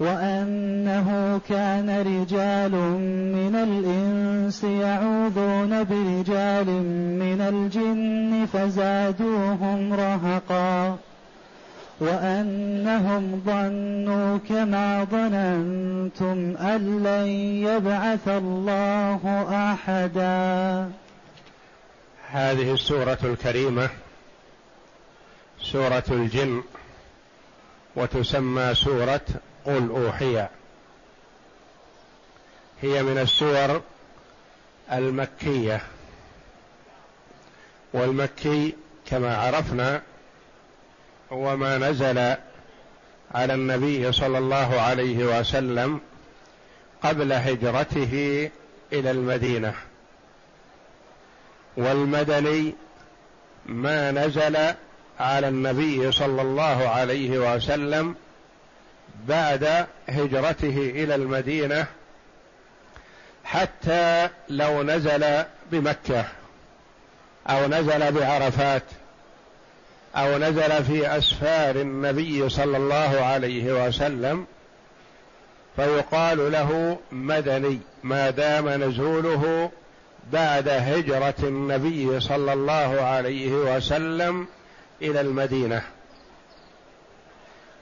وأنه كان رجال من الإنس يعوذون برجال من الجن فزادوهم رهقا. وأنهم ظنوا كما ظننتم أن لن يبعث الله أحدا. هذه السورة الكريمة سورة الجن وتسمى سورة قل أوحي. هي من السور المكية. والمكي كما عرفنا هو ما نزل على النبي صلى الله عليه وسلم قبل هجرته إلى المدينة. والمدني ما نزل على النبي صلى الله عليه وسلم بعد هجرته إلى المدينة حتى لو نزل بمكة أو نزل بعرفات أو نزل في أسفار النبي صلى الله عليه وسلم فيقال له مدني ما دام نزوله بعد هجرة النبي صلى الله عليه وسلم إلى المدينة.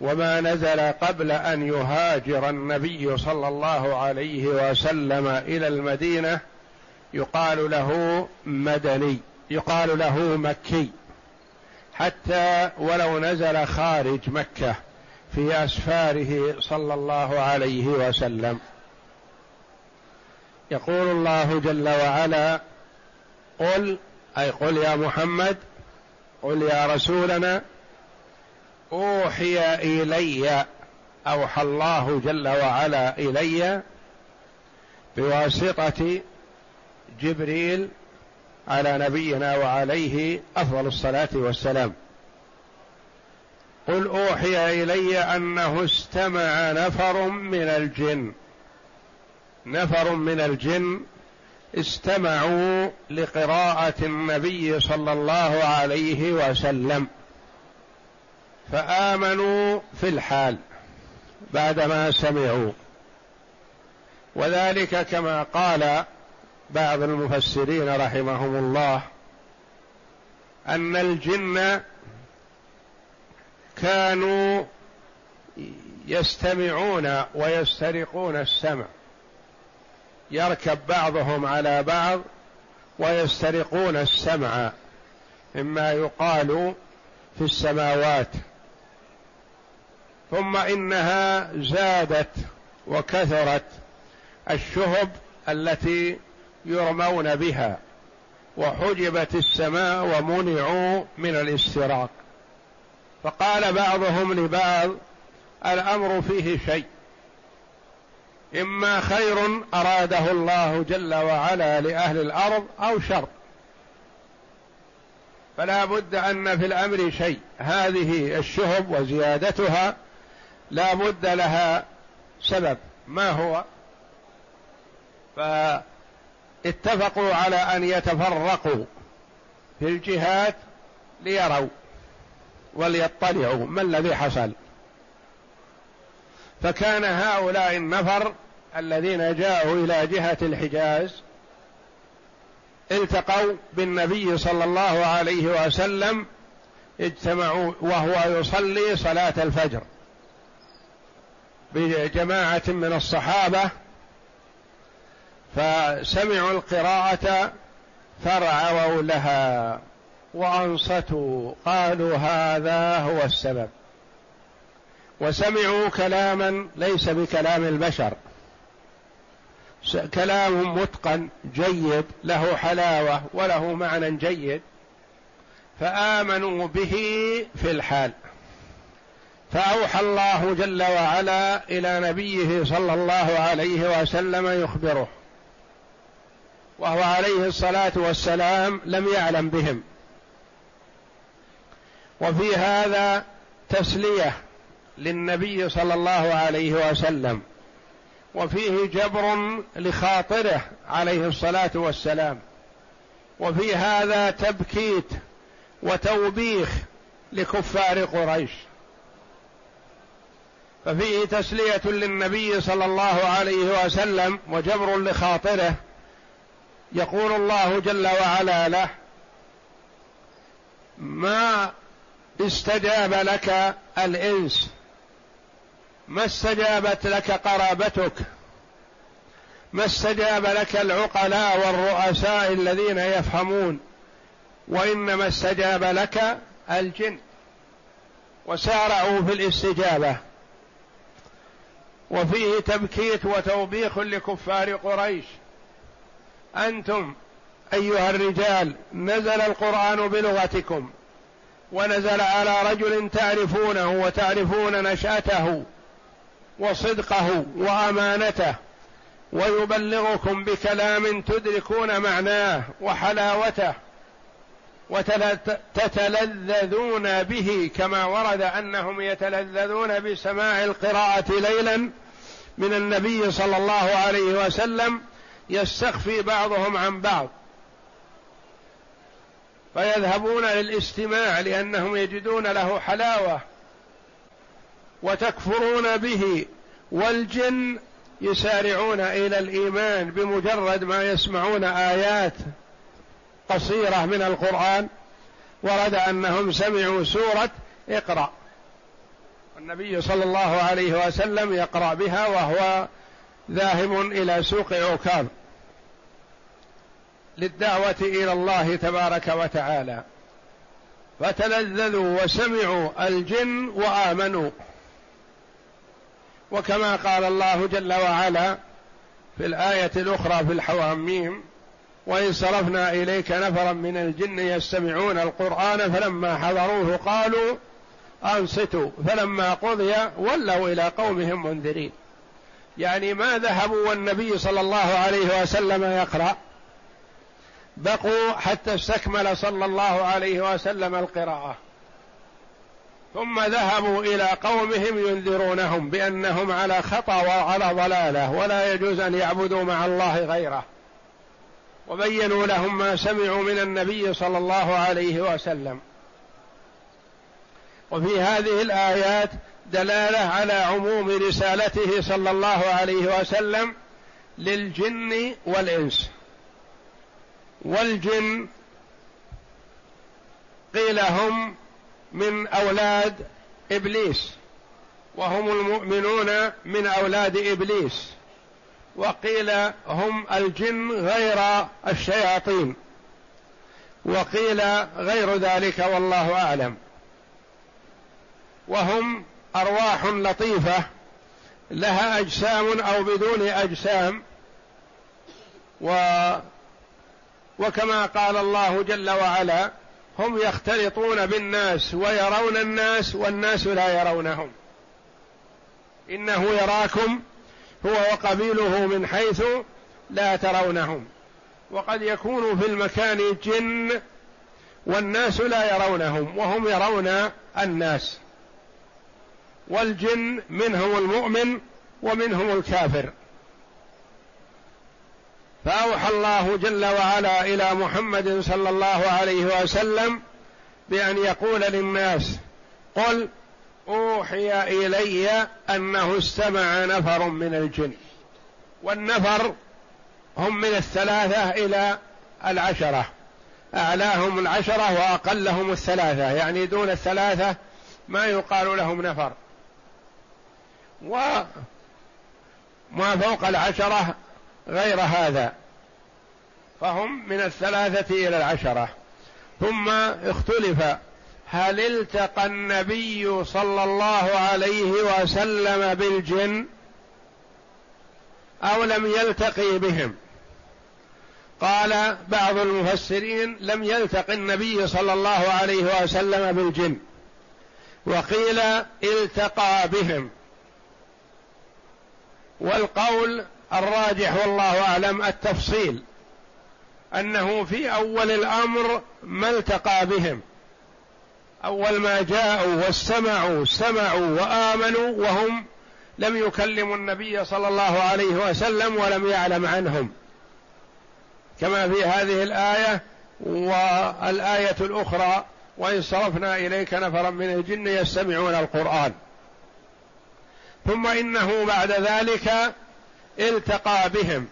وما نزل قبل أن يهاجر النبي صلى الله عليه وسلم إلى المدينة يقال له مدني يقال له مكي حتى ولو نزل خارج مكة في أسفاره صلى الله عليه وسلم. يقول الله جل وعلا قل أي قل يا محمد قل يا رسولنا أوحي إلي أوحى الله جل وعلا إلي بواسطة جبريل على نبينا وعليه أفضل الصلاة والسلام. قل أوحي إلي أنه استمع نفر من الجن. نفر من الجن استمعوا لقراءة النبي صلى الله عليه وسلم. فآمنوا في الحال بعدما سمعوا. وذلك كما قال بعض المفسرين رحمهم الله أن الجن كانوا يستمعون ويسترقون السمع يركب بعضهم على بعض ويسترقون السمع مما يقال في السماوات. ثم إنها زادت وكثرت الشهب التي يرمون بها وحجبت السماء ومنعوا من الاستراق. فقال بعضهم لبعض الأمر فيه شيء إما خير أراده الله جل وعلا لأهل الأرض أو شر. فلا بد أن في الأمر شيء هذه الشهب وزيادتها لا بد لها سبب. ما هو؟ فاتفقوا على أن يتفرقوا في الجهات ليروا وليطلعوا ما الذي حصل. فكان هؤلاء النفر الذين جاءوا إلى جهة الحجاز التقوا بالنبي صلى الله عليه وسلم اجتمعوا وهو يصلي صلاة الفجر. بجماعة من الصحابة فسمعوا القراءة فرعوا لها وأنصتوا قالوا هذا هو السبب. وسمعوا كلاما ليس بكلام البشر. كلام متقن جيد له حلاوة وله معنى جيد فآمنوا به في الحال. فأوحى الله جل وعلا إلى نبيه صلى الله عليه وسلم يخبره وهو عليه الصلاة والسلام لم يعلم بهم. وفي هذا تسلية للنبي صلى الله عليه وسلم وفيه جبر لخاطره عليه الصلاة والسلام وفي هذا تبكيت وتوبيخ لكفار قريش. ففيه تسلية للنبي صلى الله عليه وسلم وجبر لخاطره يقول الله جل وعلا له ما استجاب لك الإنس ما استجابت لك قرابتك ما استجاب لك العقلاء والرؤساء الذين يفهمون وإنما استجاب لك الجن وسارعوا في الاستجابة. وفيه تبكيت وتوبيخ لكفار قريش. أنتم أيها الرجال نزل القرآن بلغتكم ونزل على رجل تعرفونه وتعرفون نشأته وصدقه وأمانته ويبلغكم بكلام تدركون معناه وحلاوته. وتتلذذون به كما ورد أنهم يتلذذون بسماع القراءة ليلا من النبي صلى الله عليه وسلم يستخفي بعضهم عن بعض. فيذهبون للاستماع لأنهم يجدون له حلاوة وتكفرون به والجن يسارعون إلى الإيمان بمجرد ما يسمعون آيات. قصيرة من القرآن ورد أنهم سمعوا سورة اقرأ. النبي صلى الله عليه وسلم يقرأ بها وهو ذاهب إلى سوق عكاظ. للدعوة إلى الله تبارك وتعالى. فتلذذوا وسمعوا الجن وآمنوا. وكما قال الله جل وعلا في الآية الأخرى في الحواميم وإن صرفنا إليك نفرا من الجن يستمعون القرآن فلما حضروه قالوا أنصتوا فلما قضي ولوا إلى قومهم منذرين. يعني ما ذهبوا والنبي صلى الله عليه وسلم يقرأ بقوا حتى استكمل صلى الله عليه وسلم القراءة. ثم ذهبوا إلى قومهم ينذرونهم بأنهم على خطأ وعلى ضلالة ولا يجوز أن يعبدوا مع الله غيره. وبينوا لهم ما سمعوا من النبي صلى الله عليه وسلم. وفي هذه الآيات دلالة على عموم رسالته صلى الله عليه وسلم للجن والإنس. والجن قيل هم من أولاد إبليس وهم المؤمنون من أولاد إبليس. وقيل هم الجن غير الشياطين وقيل غير ذلك والله أعلم وهم أرواح لطيفة لها أجسام أو بدون أجسام و وكما قال الله جل وعلا هم يختلطون بالناس ويرون الناس والناس لا يرونهم إنه يراكم هو وقبيله من حيث لا ترونهم. وقد يكون في المكان جن والناس لا يرونهم وهم يرون الناس. والجن منهم المؤمن ومنهم الكافر. فأوحى الله جل وعلا إلى محمد صلى الله عليه وسلم بأن يقول للناس قل أوحي إلي أنه استمع نفر من الجن. والنفر هم من الثلاثة إلى العشرة. أعلاهم العشرة وأقلهم الثلاثة. يعني دون الثلاثة ما يقال لهم نفر. وما فوق العشرة غير هذا. فهم من الثلاثة إلى العشرة. ثم اختلف هل التقى النبي صلى الله عليه وسلم بالجن أو لم يلتقي بهم؟ قال بعض المفسرين لم يلتق النبي صلى الله عليه وسلم بالجن وقيل التقى بهم. والقول الراجح والله أعلم التفصيل أنه في أول الأمر ما التقى بهم. أول ما جاءوا واستمعوا سمعوا وآمنوا وهم لم يكلموا النبي صلى الله عليه وسلم ولم يعلم عنهم. كما في هذه الآية والآية الأخرى وإن صرفنا إليك نفرا من الجن يستمعون القرآن. ثم إنه بعد ذلك التقى بهم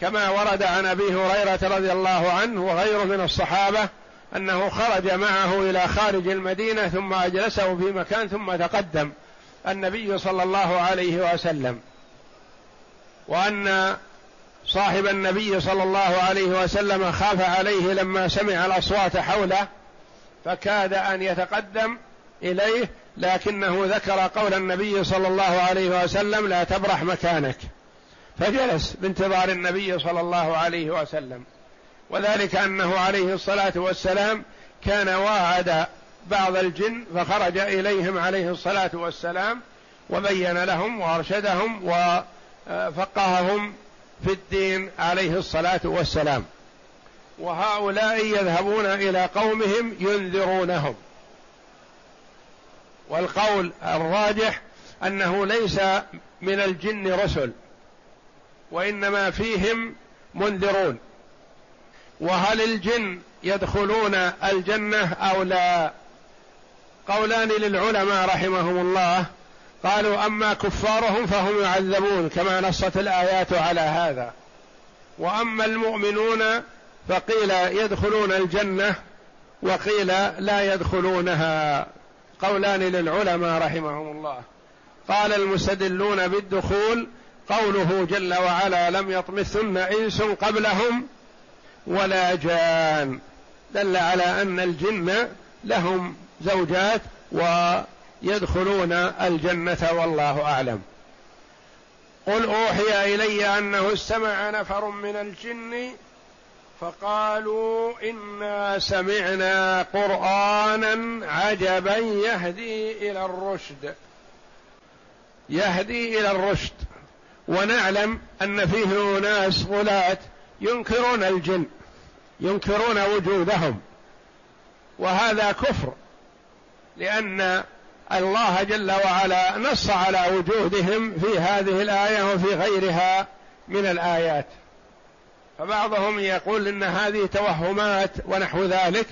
كما ورد عن أبي هريرة رضي الله عنه وغيره من الصحابة أنه خرج معه إلى خارج المدينة ثم أجلسه في مكان ثم تقدم النبي صلى الله عليه وسلم. وأن صاحب النبي صلى الله عليه وسلم خاف عليه لما سمع الأصوات حوله فكاد أن يتقدم إليه لكنه ذكر قول النبي صلى الله عليه وسلم لا تبرح مكانك. فجلس بانتظار النبي صلى الله عليه وسلم. وذلك أنه عليه الصلاة والسلام كان واعد بعض الجن فخرج إليهم عليه الصلاة والسلام وبين لهم وأرشدهم وفقههم في الدين عليه الصلاة والسلام. وهؤلاء يذهبون إلى قومهم ينذرونهم. والقول الراجح أنه ليس من الجن رسل وإنما فيهم منذرون. وهل الجن يدخلون الجنة أو لا؟ قولان للعلماء رحمهم الله قالوا أما كفارهم فهم يعذبون كما نصت الآيات على هذا. وأما المؤمنون فقيل يدخلون الجنة وقيل لا يدخلونها. قولان للعلماء رحمهم الله. قال المستدلون بالدخول قوله جل وعلا لم يطمثن إنس قبلهم ولا جان. دل على أن الجن لهم زوجات ويدخلون الجنة والله أعلم. قل أوحي إلي أنه استمع نفر من الجن فقالوا إنا سمعنا قرآنا عجبا يهدي إلى الرشد. يهدي إلى الرشد. ونعلم أن فيه اناس غلاة ينكرون الجن ينكرون وجودهم وهذا كفر لأن الله جل وعلا نص على وجودهم في هذه الآية وفي غيرها من الآيات. فبعضهم يقول إن هذه توهمات ونحو ذلك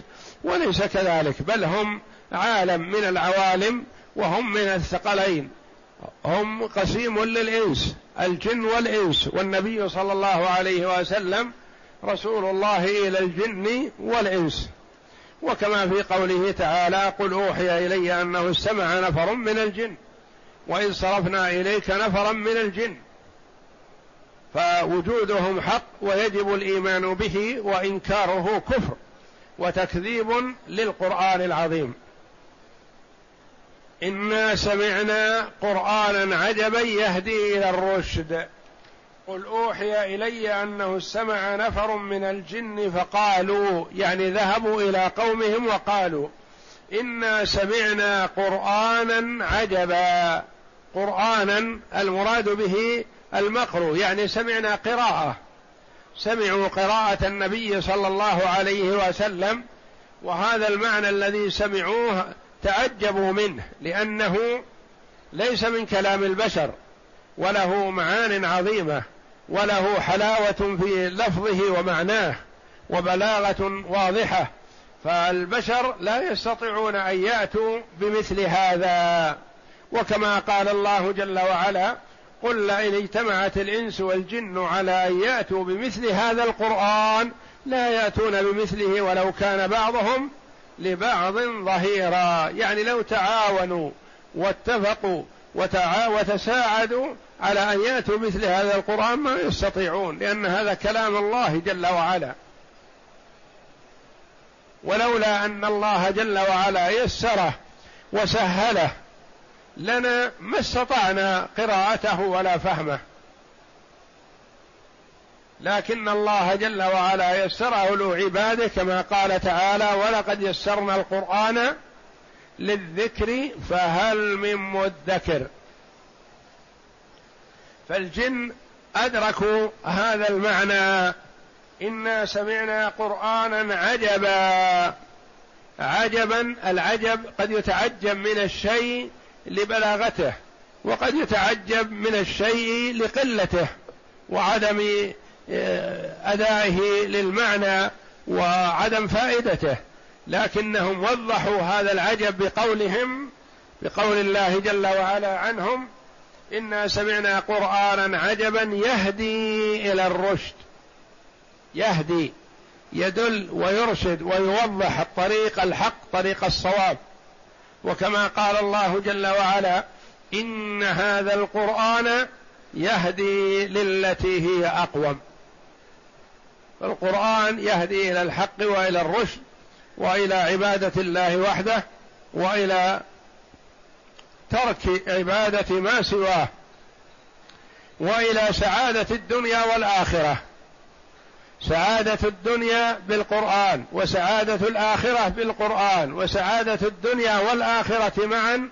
وليس كذلك بل هم عالم من العوالم وهم من الثقلين. هم قسيم للإنس الجن والإنس. والنبي صلى الله عليه وسلم رسول الله إلى الجن والإنس. وكما في قوله تعالى قل أوحي إلي أنه استمع نفر من الجن وإن صرفنا إليك نفرا من الجن. فوجودهم حق ويجب الإيمان به وإنكاره كفر وتكذيب للقرآن العظيم. إنا سمعنا قرآنا عجبا يهدي إلى الرشد. قل أوحي إلي أنه استمع نفر من الجن فقالوا يعني ذهبوا إلى قومهم وقالوا إنا سمعنا قرآنا عجبا. قرآنا المراد به المقر يعني سمعنا قراءة. سمعوا قراءة النبي صلى الله عليه وسلم وهذا المعنى الذي سمعوه تعجبوا منه لأنه ليس من كلام البشر وله معان عظيمة وله حلاوة في لفظه ومعناه وبلاغة واضحة فالبشر لا يستطيعون أن يأتوا بمثل هذا. وكما قال الله جل وعلا قل لئن اجتمعت الإنس والجن على أن يأتوا بمثل هذا القرآن لا يأتون بمثله ولو كان بعضهم لبعض ظهيرا يعني لو تعاونوا واتفقوا وتعا وتساعدوا على أن يأتوا مثل هذا القرآن ما يستطيعون لأن هذا كلام الله جل وعلا. ولولا أن الله جل وعلا يسره وسهله لنا ما استطعنا قراءته ولا فهمه. لكن الله جل وعلا يسره لعباده كما قال تعالى ولقد يسرنا القرآن للذكر فهل من مدكر؟ فالجن أدركوا هذا المعنى إنا سمعنا قرآنا عجبا. عجبا العجب قد يتعجب من الشيء لبلاغته وقد يتعجب من الشيء لقلته وعدم أدائه للمعنى وعدم فائدته لكنهم وضحوا هذا العجب بقولهم بقول الله جل وعلا عنهم إنا سمعنا قرآنا عجبا يهدي إلى الرشد. يهدي يدل ويرشد ويوضح الطريق الحق طريق الصواب. وكما قال الله جل وعلا إن هذا القرآن يهدي للتي هي أقوم. فالقرآن يهدي إلى الحق وإلى الرشد وإلى عبادة الله وحده وإلى ترك عبادة ما سواه وإلى سعادة الدنيا والآخرة. سعادة الدنيا بالقرآن وسعادة الآخرة بالقرآن وسعادة الدنيا والآخرة معا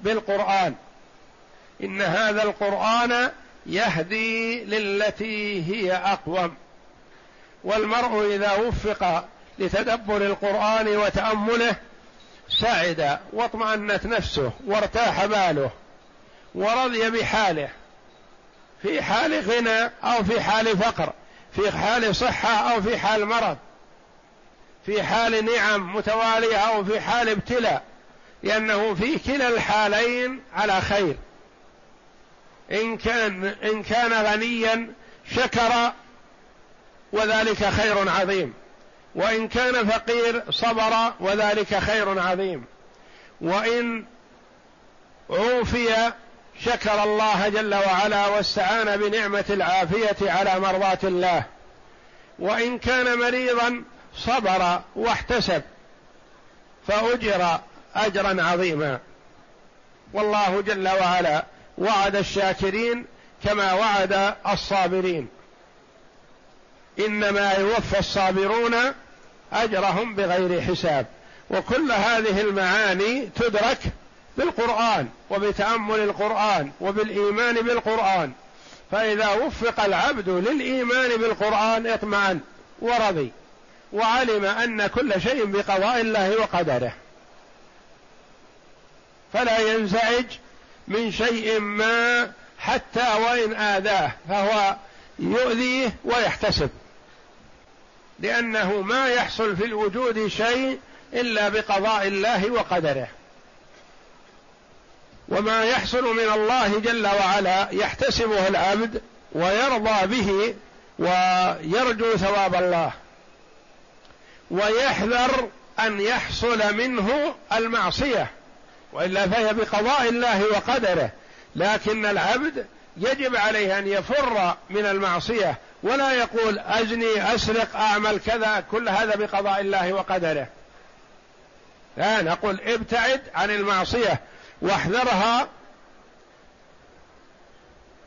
بالقرآن. إن هذا القرآن يهدي للتي هي أقوم. والمرء إذا وفق لتدبر القرآن وتأمله سعد واطمأنت نفسه وارتاح باله ورضي بحاله في حال غنى أو في حال فقر في حال صحة أو في حال مرض في حال نعم متوالية أو في حال ابتلاء لأنه في كلا الحالين على خير. إن كان إن كان غنيا شكر وذلك خير عظيم. وإن كان فقير صبر وذلك خير عظيم. وإن عوفي شكر الله جل وعلا واستعان بنعمة العافية على مرضاة الله. وإن كان مريضا صبر واحتسب فأجر اجرا عظيما. والله جل وعلا وعد الشاكرين كما وعد الصابرين. إنما يوفى الصابرون أجرهم بغير حساب. وكل هذه المعاني تدرك بالقرآن وبتأمل القرآن وبالإيمان بالقرآن. فإذا وفق العبد للإيمان بالقرآن اطمأن ورضي وعلم أن كل شيء بقضاء الله وقدره. فلا ينزعج من شيء ما حتى وإن آذاه فهو يؤذيه ويحتسب. لأنه ما يحصل في الوجود شيء إلا بقضاء الله وقدره. وما يحصل من الله جل وعلا يحتسبه العبد ويرضى به ويرجو ثواب الله. ويحذر أن يحصل منه المعصية وإلا فهي بقضاء الله وقدره. لكن العبد يجب عليه أن يفر من المعصية ولا يقول أزني أسرق أعمل كذا كل هذا بقضاء الله وقدره. لا نقول ابتعد عن المعصية واحذرها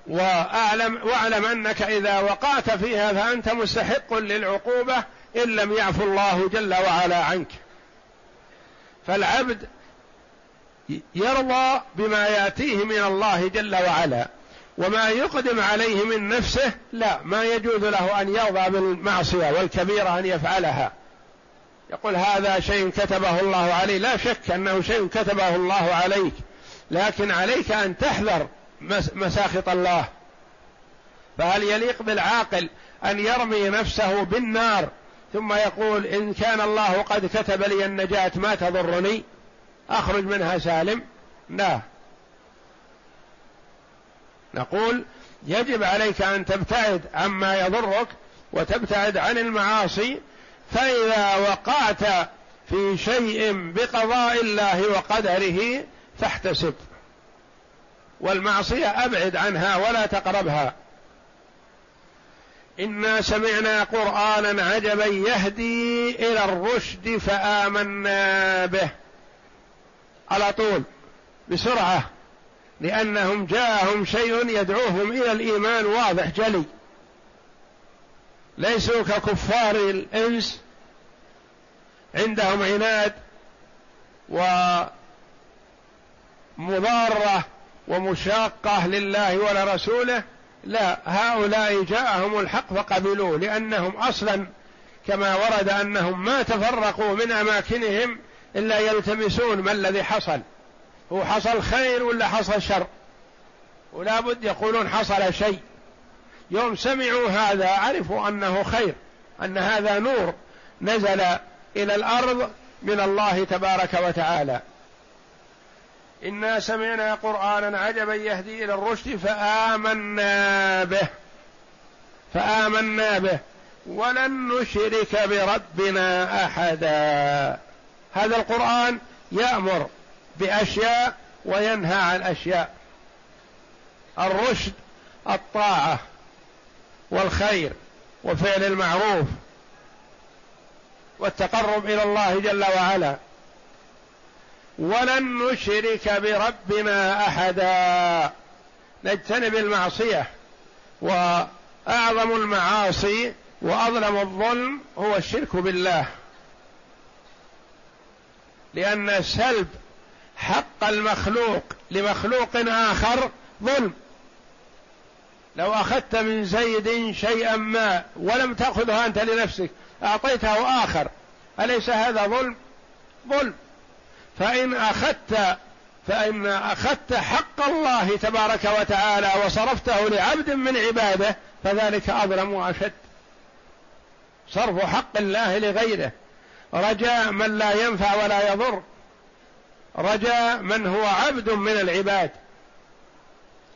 وأعلم وأعلم أنك إذا وقعت فيها فأنت مستحق للعقوبة إن لم يعفو الله جل وعلا عنك. فالعبد يرضى بما يأتيه من الله جل وعلا. وما يقدم عليه من نفسه لا ما يجوز له أن يرضى بالمعصيه والكبيرة أن يفعلها. يقول هذا شيء كتبه الله عليه لا شك أنه شيء كتبه الله عليك لكن عليك أن تحذر مساخط الله. فهل يليق بالعاقل أن يرمي نفسه بالنار ثم يقول إن كان الله قد كتب لي النجاة ما تضرني؟ أخرج منها سالم. لا. نقول يجب عليك أن تبتعد عما يضرك وتبتعد عن المعاصي فإذا وقعت في شيء بقضاء الله وقدره فاحتسب. والمعصية أبعد عنها ولا تقربها. إنا سمعنا قرآنا عجبا يهدي إلى الرشد فآمنا به. على طول بسرعة. لأنهم جاءهم شيء يدعوهم إلى الإيمان واضح جلي. ليسوا ككفار الإنس. عندهم عناد ومضارة ومشاقة لله ولرسوله لا هؤلاء جاءهم الحق فقبلوه لأنهم أصلا كما ورد أنهم ما تفرقوا من أماكنهم إلا يلتمسون ما الذي حصل. هو حصل خير ولا حصل شر؟ ولا بد يقولون حصل شيء. يوم سمعوا هذا عرفوا أنه خير أن هذا نور نزل إلى الأرض من الله تبارك وتعالى. إنا سمعنا قرآنا عجبا يهدي إلى الرشد فآمنا به. فآمنا به. ولن نشرك بربنا أحدا. هذا القرآن يأمر بأشياء وينهى عن أشياء. الرشد الطاعة والخير وفعل المعروف والتقرب إلى الله جل وعلا. ولن نشرك بربنا أحدا. نجتنب المعصية وأعظم المعاصي وأظلم الظلم هو الشرك بالله. لأن سلب حق المخلوق لمخلوق آخر ظلم. لو أخذت من زيد شيئا ما ولم تاخذه أنت لنفسك أعطيته آخر. أليس هذا ظلم؟ ظلم. فإن أخذت فإن أخذت حق الله تبارك وتعالى وصرفته لعبد من عباده فذلك أظلم وأشد. صرف حق الله لغيره. رجاء من لا ينفع ولا يضر. رجاء من هو عبد من العباد.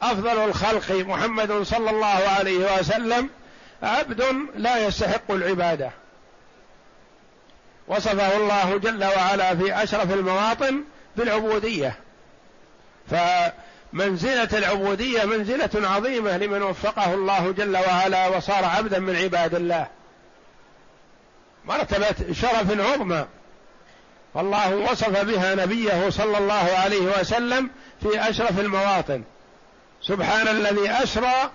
أفضل الخلق محمد صلى الله عليه وسلم عبد لا يستحق العبادة. وصفه الله جل وعلا في أشرف المواطن بالعبودية. فمنزلة العبودية منزلة عظيمة لمن وفقه الله جل وعلا وصار عبدا من عباد الله. مرتبة شرف عظمى. فالله وصف بها نبيه صلى الله عليه وسلم في أشرف المواطن. سبحان الذي أسرى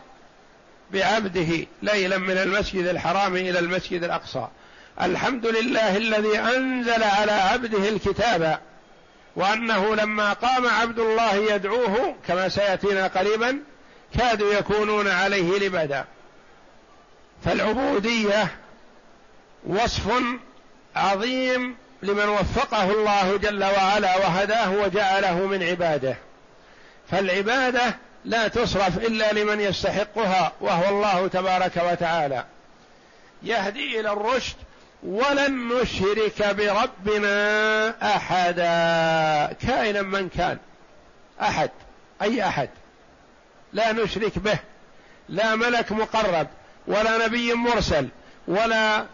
بعبده ليلا من المسجد الحرام إلى المسجد الأقصى. الحمد لله الذي أنزل على عبده الكتاب وأنه لما قام عبد الله يدعوه كما سيأتينا قريبا كادوا يكونون عليه لبدا. فالعبودية وصف عظيم لمن وفقه الله جل وعلا وهداه وجعله من عباده. فالعبادة لا تصرف إلا لمن يستحقها وهو الله تبارك وتعالى. يهدي إلى الرشد ولن نشرك بربنا أحدا. كائنا من كان. أحد. أي أحد. لا نشرك به. لا ملك مقرب ولا نبي مرسل ولا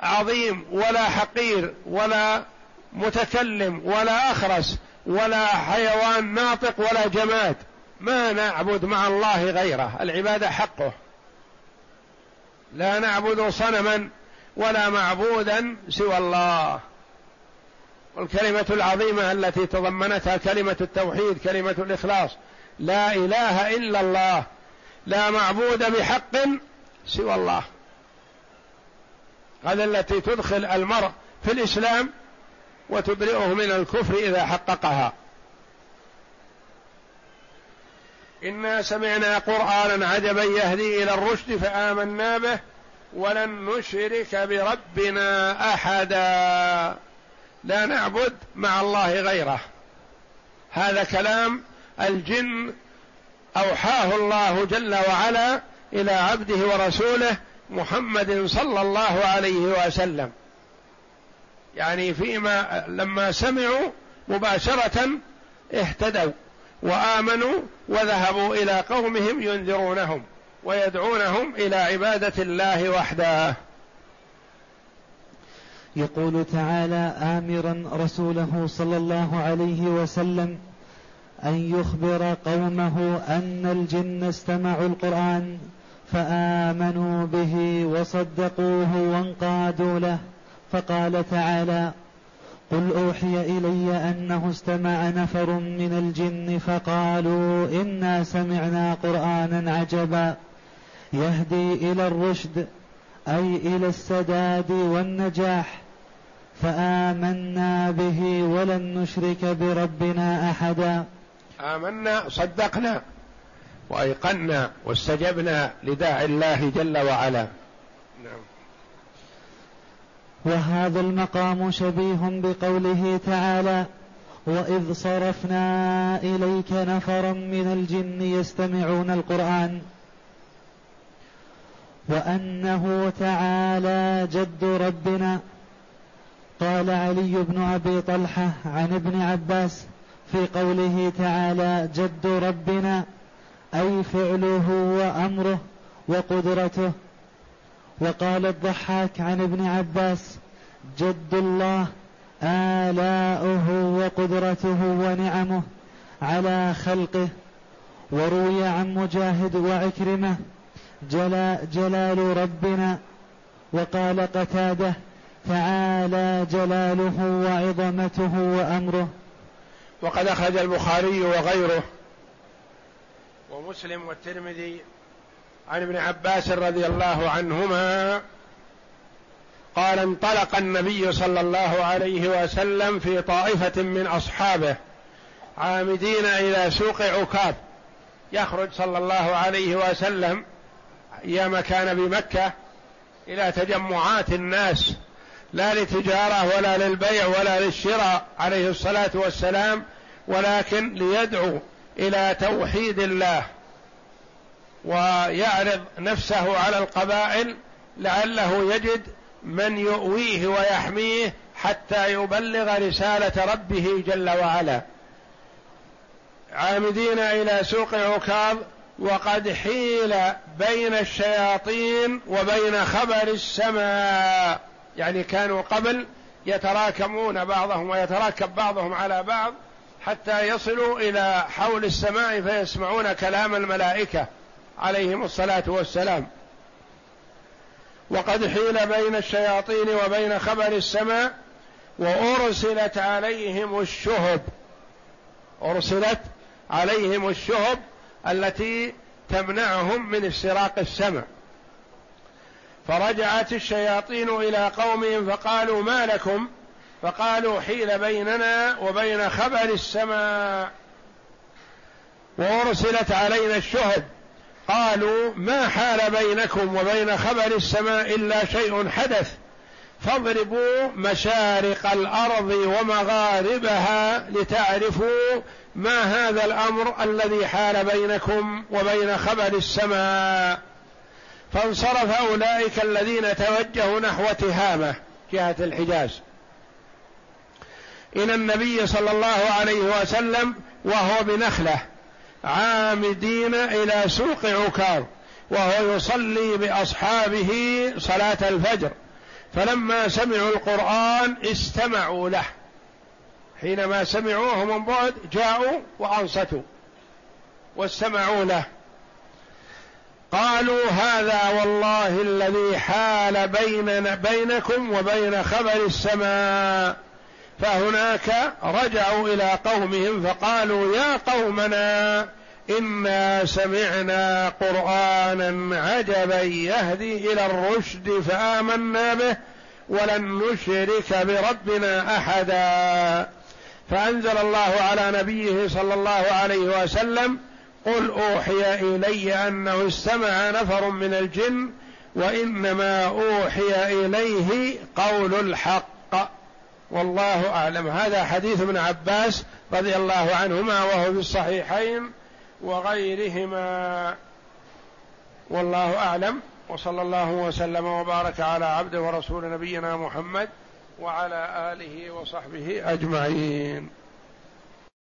عظيم ولا حقير ولا متكلم ولا أخرس ولا حيوان ناطق ولا جماد. ما نعبد مع الله غيره. العباده حقه. لا نعبد صنما ولا معبودا سوى الله. والكلمة العظيمة التي تضمنتها كلمة التوحيد كلمة الإخلاص. لا إله إلا الله. لا معبود بحق سوى الله. هذا التي تدخل المرء في الإسلام وتبرئه من الكفر إذا حققها. إنا سمعنا قرآنا عجبا يهدي إلى الرشد فآمنا به ولن نشرك بربنا أحدا. لا نعبد مع الله غيره. هذا كلام الجن أوحاه الله جل وعلا إلى عبده ورسوله محمد صلى الله عليه وسلم. يعني فيما لما سمعوا مباشرة اهتدوا وآمنوا وذهبوا إلى قومهم ينذرونهم ويدعونهم إلى عبادة الله وحده. يقول تعالى آمرا رسوله صلى الله عليه وسلم أن يخبر قومه أن الجن استمعوا القرآن فآمنوا به وصدقوه وانقادوا له فقال تعالى قل أوحي إلي أنه استمع نفر من الجن فقالوا إنا سمعنا قرآنا عجبا يهدي إلى الرشد أي إلى السداد والنجاح فآمنا به ولن نشرك بربنا أحدا. آمنا صدقنا. وأيقنا واستجبنا لداعي الله جل وعلا. نعم. وهذا المقام شبيه بقوله تعالى وإذ صرفنا إليك نفرا من الجن يستمعون القرآن. وأنه تعالى جد ربنا. قال علي بن أبي طلحة عن ابن عباس في قوله تعالى جد ربنا. أي فعله وأمره وقدرته. وقال الضحاك عن ابن عباس جد الله آلاؤه وقدرته ونعمه على خلقه. وروي عن مجاهد وعكرمة جلا جلال ربنا. وقال قتادة تعالى جلاله وعظمته وأمره. وقد أخرج البخاري وغيره ومسلم والترمذي عن ابن عباس رضي الله عنهما قال انطلق النبي صلى الله عليه وسلم في طائفة من أصحابه عامدين إلى سوق عكاب يخرج صلى الله عليه وسلم أيام كان بمكة إلى تجمعات الناس لا لتجاره ولا للبيع ولا للشراء عليه الصلاة والسلام ولكن ليدعو إلى توحيد الله ويعرض نفسه على القبائل لعله يجد من يؤويه ويحميه حتى يبلغ رسالة ربه جل وعلا. عامدين إلى سوق عكاظ وقد حيل بين الشياطين وبين خبر السماء. يعني كانوا قبل يتراكمون بعضهم ويتراكب بعضهم على بعض حتى يصلوا إلى حول السماء فيسمعون كلام الملائكة عليهم الصلاة والسلام. وقد حيل بين الشياطين وبين خبر السماء وأرسلت عليهم الشهب. أرسلت عليهم الشهب التي تمنعهم من استراق السمع فرجعت الشياطين إلى قومهم فقالوا ما لكم؟ فقالوا حيل بيننا وبين خبر السماء وأرسلت علينا الشهب قالوا ما حال بينكم وبين خبر السماء إلا شيء حدث. فاضربوا مشارق الأرض ومغاربها لتعرفوا ما هذا الأمر الذي حال بينكم وبين خبر السماء. فانصرف أولئك الذين توجهوا نحو تهامة جهة الحجاز. إلى النبي صلى الله عليه وسلم وهو بنخلة عامدين إلى سوق عكاظ وهو يصلي بأصحابه صلاة الفجر. فلما سمعوا القرآن استمعوا له. حينما سمعوه من بعد جاءوا وأنصتوا واستمعوا له. قالوا هذا والله الذي حال بيننا بينكم وبين خبر السماء. فهناك رجعوا إلى قومهم فقالوا يا قومنا إنا سمعنا قرآنا عجبا يهدي إلى الرشد فآمنا به ولن نشرك بربنا أحدا. فأنزل الله على نبيه صلى الله عليه وسلم قل أوحي إلي أنه استمع نفر من الجن وإنما أوحي إليه قول الحق. والله أعلم. هذا حديث ابن عباس رضي الله عنهما وهو في الصحيحين وغيرهما. والله أعلم. وصلى الله وسلم وبارك على عبد ورسول نبينا محمد وعلى آله وصحبه أجمعين.